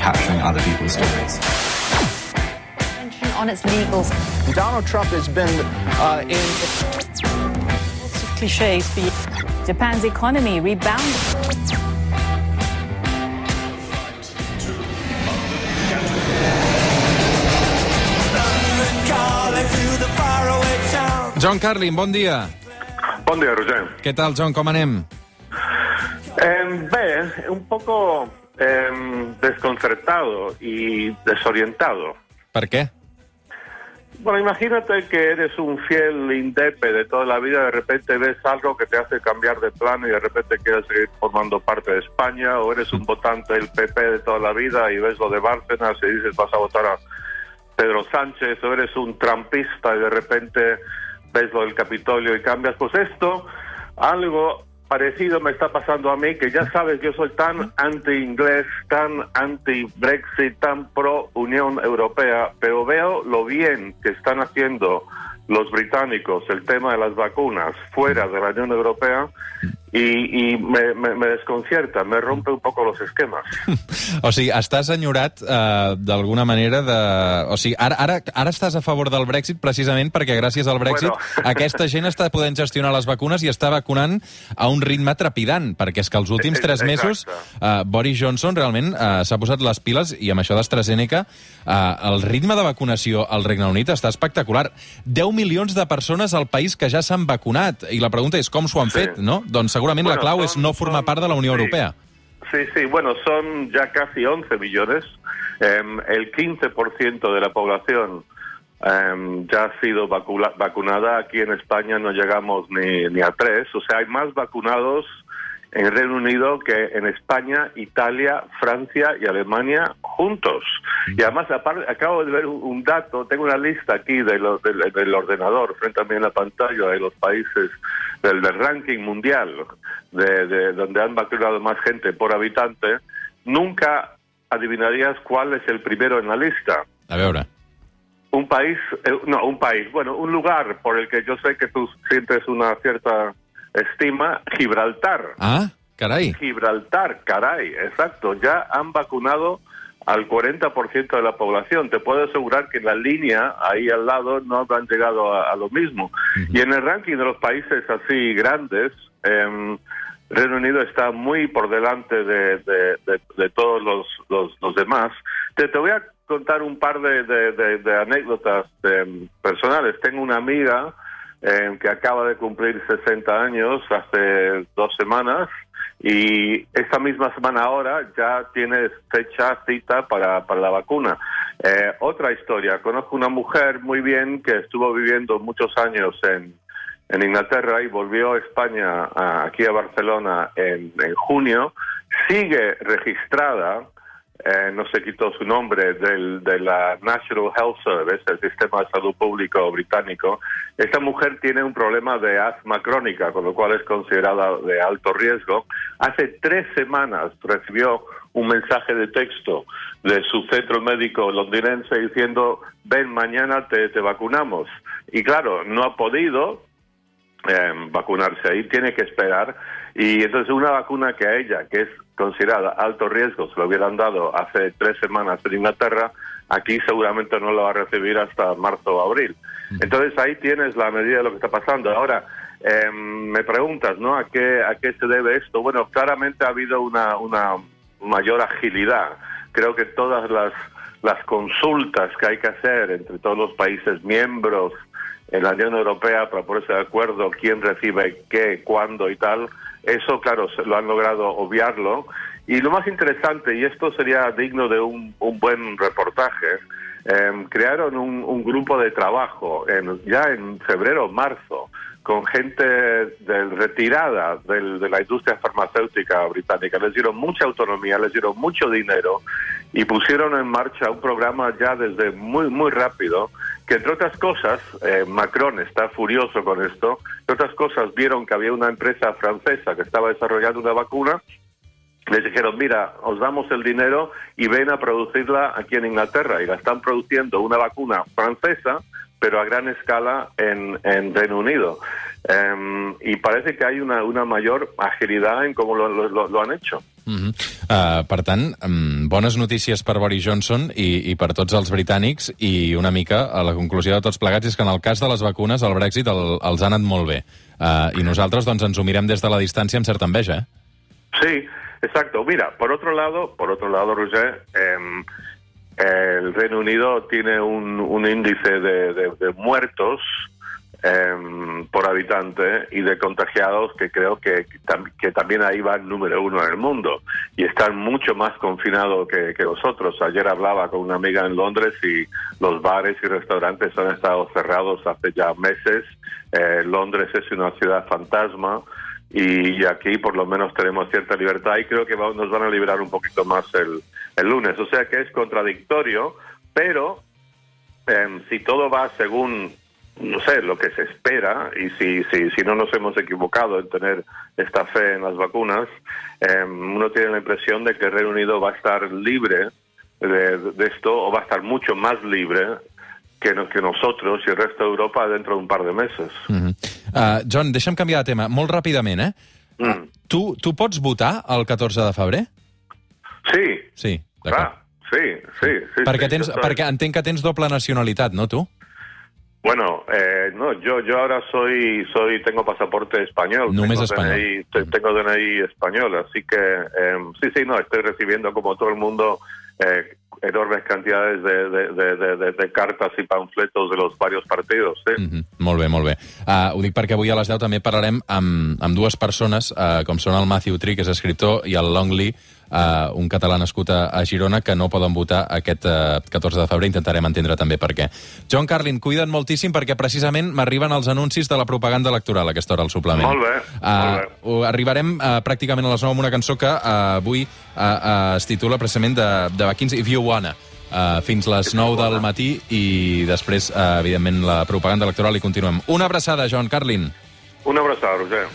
capturing other people's stories. on its legals. Donald Trump has been uh, in. Lots of cliches for you. Japan's economy rebounded. John Carlin, bon dia. Bon dia, Roger. Què tal, John, com anem? Eh, bé, un poco eh, desconcertado y desorientado. Per què? Bueno, imagínate que eres un fiel indepe de toda la vida, de repente ves algo que te hace cambiar de plano y de repente quieres seguir formando parte de España, o eres un votante del PP de toda la vida y ves lo de Bárcenas y dices vas a votar a Pedro Sánchez, o eres un trampista y de repente ves lo del Capitolio y cambias. Pues esto, algo parecido me está pasando a mí, que ya sabes, yo soy tan anti-inglés, tan anti-Brexit, tan pro-Unión Europea, pero veo lo bien que están haciendo los británicos el tema de las vacunas fuera de la Unión Europea i, i me, me, me desconcierta, me rompe un poco los esquemas. o sigui, estàs enyorat eh, d'alguna manera de... O sigui, ara, ara, ara estàs a favor del Brexit precisament perquè gràcies al Brexit Bueno. aquesta gent està podent gestionar les vacunes i està vacunant a un ritme trepidant, perquè és que els últims tres exacte. mesos eh, Boris Johnson realment eh, s'ha posat les piles i amb això d'AstraZeneca eh, el ritme de vacunació al Regne Unit està espectacular. 10 milions de persones al país que ja s'han vacunat i la pregunta és com s'ho han Sí. fet, no? Doncs segurament la Bueno, clau son- és no formar son- part de la Unió sí. Europea. Sí, sí, bueno, son ya casi 11 millones. Em, el 15% de la población em, ya ha sido vacula- vacunada. Aquí en España no llegamos ni, ni a tres. O sea, hay más vacunados en Reino Unido que en España, Italia, Francia y Alemania juntos. Y además, aparte, acabo de ver un, dato, tengo una lista aquí de lo- del, del ordenador, frente a mí en la pantalla, de los países del, del ranking mundial, de, de donde han vacunado más gente por habitante. Nunca adivinarías cuál es el primero en la lista. A veure. Un país, eh, no, un país, bueno, un lugar por el que yo sé que tú sientes una cierta estima, Gibraltar. Ah, carai. Gibraltar, caray, exacto. Ya han vacunado al 40% de la población. Te puedo asegurar que en la línea, ahí al lado, no han llegado a, a lo mismo. Y en el ranking de los países así grandes, em, Reino Unido está muy por delante de, de- de- de todos los, los- los demás. Te, te voy a contar un par de, de- de- de anécdotas em, personales. Tengo una amiga eh, que acaba de cumplir 60 años hace dos semanas y esta misma semana ahora ya tiene fecha, cita para, para la vacuna. Eh, otra historia, conozco una mujer muy bien que estuvo viviendo muchos años en, en Inglaterra y volvió a España, aquí a Barcelona en, en junio, sigue registrada eh, no se quitó su nombre, del, de la National Health Service, el sistema de salud público británico. Esta mujer tiene un problema de asma crónica, con lo cual es considerada de alto riesgo. Hace tres semanas recibió un mensaje de texto de su centro médico londinense diciendo, ven, mañana te, te vacunamos. Y claro, no ha podido, eh, vacunarse ahí, tiene que esperar. Y entonces una vacuna que a ella, que es considerada alto riesgo, se lo hubieran dado hace tres semanas en Inglaterra, aquí seguramente no lo va a recibir hasta marzo o abril. Entonces ahí tienes la medida de lo que está pasando. Ahora, eh, me preguntas, ¿no? ¿A qué, ¿A qué se debe esto? Bueno, claramente ha habido una, una mayor agilidad. Creo que todas las, las consultas que hay que hacer entre todos los países miembros en la Unión Europea para ponerse de acuerdo quién recibe qué, cuándo y tal, eso, claro, lo han logrado obviarlo. Y lo más interesante, y esto sería digno de un, un buen reportaje, eh, crearon un, un grupo de trabajo en- ya en febrero o marzo con gente del- retirada del- de la industria farmacéutica británica. Les dieron mucha autonomía, les dieron mucho dinero y pusieron en marcha un programa ya desde muy, muy rápido que entre otras cosas, eh, Macron está furioso con esto, entre otras cosas vieron que había una empresa francesa que estaba desarrollando una vacuna les dijeron, mira, os damos el dinero y ven a producirla aquí en Inglaterra. Y la están produciendo una vacuna francesa, pero a gran escala en, en Reino Unido. Em, y parece que hay una, una mayor agilidad en cómo lo, lo- lo- lo han hecho. Uh -huh. uh, per tant, um, bones notícies per Boris Johnson i, i per tots els britànics i una mica a la conclusió de tots plegats és que en el cas de les vacunes el Brexit el, els ha anat molt bé. Uh, I nosaltres doncs, ens ho mirem des de la distància amb certa enveja, eh? Sí, exacto. Mira, por otro lado, por otro lado, Roger, eh, el Reino Unido tiene un, un índice de, de, de muertos eh, por habitante y de contagiados que creo que, que también ahí va el número uno en el mundo y están mucho más confinados que, que nosotros. Ayer hablaba con una amiga en Londres y los bares y restaurantes han estado cerrados hace ya meses. Eh, Londres es una ciudad fantasma y aquí por lo menos tenemos cierta libertad y creo que va, nos van a liberar un poquito más el, el lunes. O sea que es contradictorio, pero eh, si todo va según no sé, lo que se espera, y si, si, si no nos hemos equivocado en tener esta fe en las vacunas, eh, uno tiene la impresión de que el Reino Unido va a estar libre de, de esto, o va a estar mucho más libre que, que nosotros y el resto de Europa dentro de un par de meses. Mm -hmm. uh, John, deixa'm canviar de tema molt ràpidament, eh? Mm. Tu, tu pots votar el 14 de febrer? Sí, Sí, clar, sí, sí. sí perquè, sí, tens, perquè entenc que tens doble nacionalitat, no, tu? Bueno, eh, no, yo yo ahora soy soy tengo pasaporte español, No me tengo es español. DNI, te- tengo DNI español, así que eh, sí sí no estoy recibiendo como todo el mundo eh, enormes cantidades de, de, de, de- de- de cartas y panfletos de los varios partidos. ¿sí? Mm -hmm. Molt bé, molt bé. Uh, ho dic perquè avui a les 10 també parlarem amb, amb dues persones, uh, com són el Matthew Tree, que és escriptor, i el Long Lee, uh, un català nascut a, a Girona, que no poden votar aquest uh, 14 de febrer. Intentarem entendre també per què. John Carlin, cuida't moltíssim perquè precisament m'arriben els anuncis de la propaganda electoral a aquesta hora al suplement. Molt bé, molt bé. Uh, arribarem uh, pràcticament a les 9 amb una cançó que uh, avui uh, uh, es titula precisament de, de Vaquins If You Wanna. Uh, fins les 9 del matí i després, uh, evidentment, la propaganda electoral i continuem. Una abraçada, John Carlin. Un abrazo, Roger.